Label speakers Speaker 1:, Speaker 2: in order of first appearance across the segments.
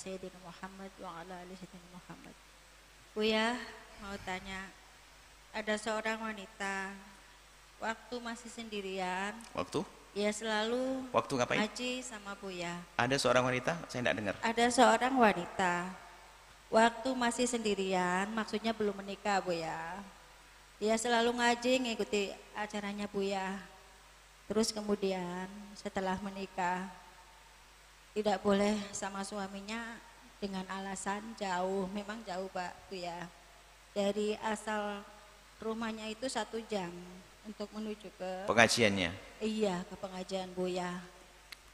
Speaker 1: sayyidina Muhammad wa ala ali sayyidina Muhammad. Buya, mau tanya. Ada seorang wanita waktu masih sendirian,
Speaker 2: Waktu?
Speaker 1: dia selalu
Speaker 2: Waktu ngapain?
Speaker 1: ngaji sama Buya.
Speaker 2: Ada seorang wanita, saya tidak dengar.
Speaker 1: Ada seorang wanita waktu masih sendirian, maksudnya belum menikah Buya. Dia selalu ngaji ngikuti acaranya Buya. Terus kemudian setelah menikah tidak boleh sama suaminya dengan alasan jauh, memang jauh Pak Buya. Dari asal rumahnya itu satu jam untuk menuju ke
Speaker 2: Pengajiannya.
Speaker 1: Iya, ke pengajian Buya.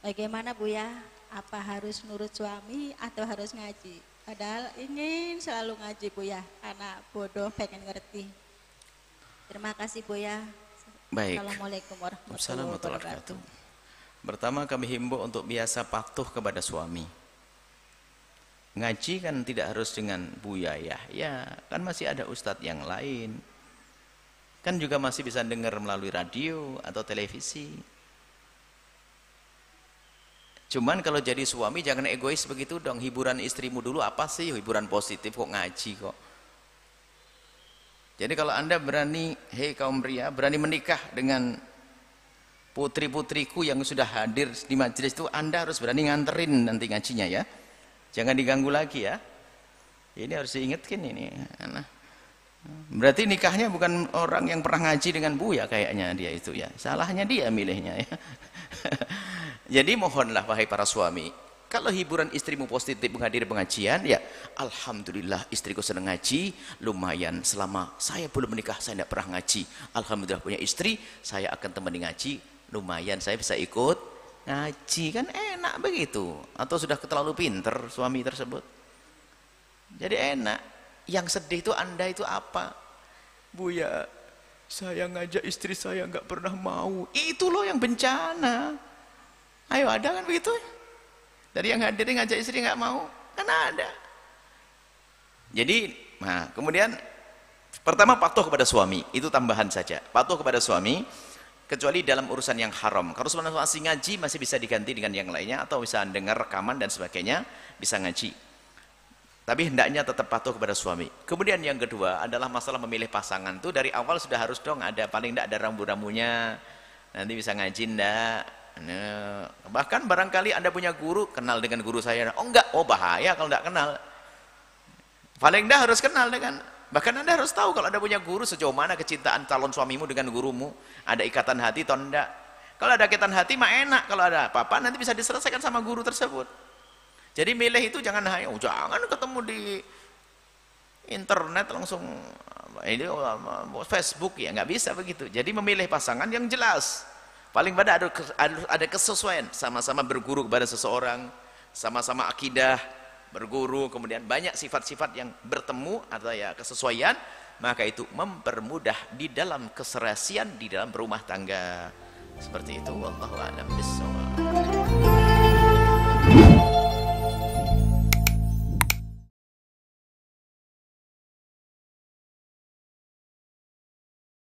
Speaker 1: Bagaimana Buya? Apa harus nurut suami atau harus ngaji? Padahal ingin selalu ngaji Buya, anak bodoh pengen ngerti. Terima kasih Buya.
Speaker 2: Baik.
Speaker 1: Assalamualaikum warahmatullahi
Speaker 2: Assalamualaikum warahmatullahi
Speaker 1: wabarakatuh.
Speaker 2: Pertama kami himbau untuk biasa patuh kepada suami. Ngaji kan tidak harus dengan Buya ya. Ya, kan masih ada ustadz yang lain. Kan juga masih bisa dengar melalui radio atau televisi. Cuman kalau jadi suami jangan egois begitu dong. Hiburan istrimu dulu apa sih? Hiburan positif kok ngaji kok. Jadi kalau anda berani, hei kaum pria, berani menikah dengan putri-putriku yang sudah hadir di majelis itu, anda harus berani nganterin nanti ngajinya ya. Jangan diganggu lagi ya. Ini harus diingatkan ini. Nah, Berarti nikahnya bukan orang yang pernah ngaji dengan buya kayaknya dia itu ya. Salahnya dia milihnya ya. Jadi mohonlah wahai para suami, kalau hiburan istrimu positif menghadiri pengajian, ya Alhamdulillah istriku senang ngaji, lumayan selama saya belum menikah saya tidak pernah ngaji. Alhamdulillah punya istri, saya akan temani ngaji, lumayan saya bisa ikut ngaji kan enak begitu. Atau sudah terlalu pinter suami tersebut. Jadi enak. Yang sedih itu anda itu apa? Buya, saya ngajak istri saya nggak pernah mau. Itu loh yang bencana. Ayo ada kan begitu? Dari yang hadir ngajak istri nggak mau, kan ada. Jadi, nah kemudian pertama patuh kepada suami, itu tambahan saja. Patuh kepada suami, kecuali dalam urusan yang haram. Kalau sebenarnya masih ngaji masih bisa diganti dengan yang lainnya atau bisa dengar rekaman dan sebagainya, bisa ngaji. Tapi hendaknya tetap patuh kepada suami. Kemudian yang kedua adalah masalah memilih pasangan. Itu dari awal sudah harus dong ada paling tidak ada rambu-rambunya. Nanti bisa ngaji ndak. Nah, bahkan barangkali Anda punya guru, kenal dengan guru saya. Oh enggak, oh bahaya kalau enggak kenal. Paling enggak harus kenal dengan bahkan Anda harus tahu kalau Anda punya guru sejauh mana kecintaan calon suamimu dengan gurumu. Ada ikatan hati atau enggak. Kalau ada ikatan hati mah enak, kalau ada apa-apa nanti bisa diselesaikan sama guru tersebut. Jadi milih itu jangan hanya oh, jangan ketemu di internet langsung ini Facebook ya nggak bisa begitu. Jadi memilih pasangan yang jelas. Paling pada ada ada kesesuaian sama-sama berguru kepada seseorang, sama-sama akidah, berguru, kemudian banyak sifat-sifat yang bertemu atau ya kesesuaian, maka itu mempermudah di dalam keserasian di dalam rumah tangga. Seperti itu wallahu a'lam bishawab.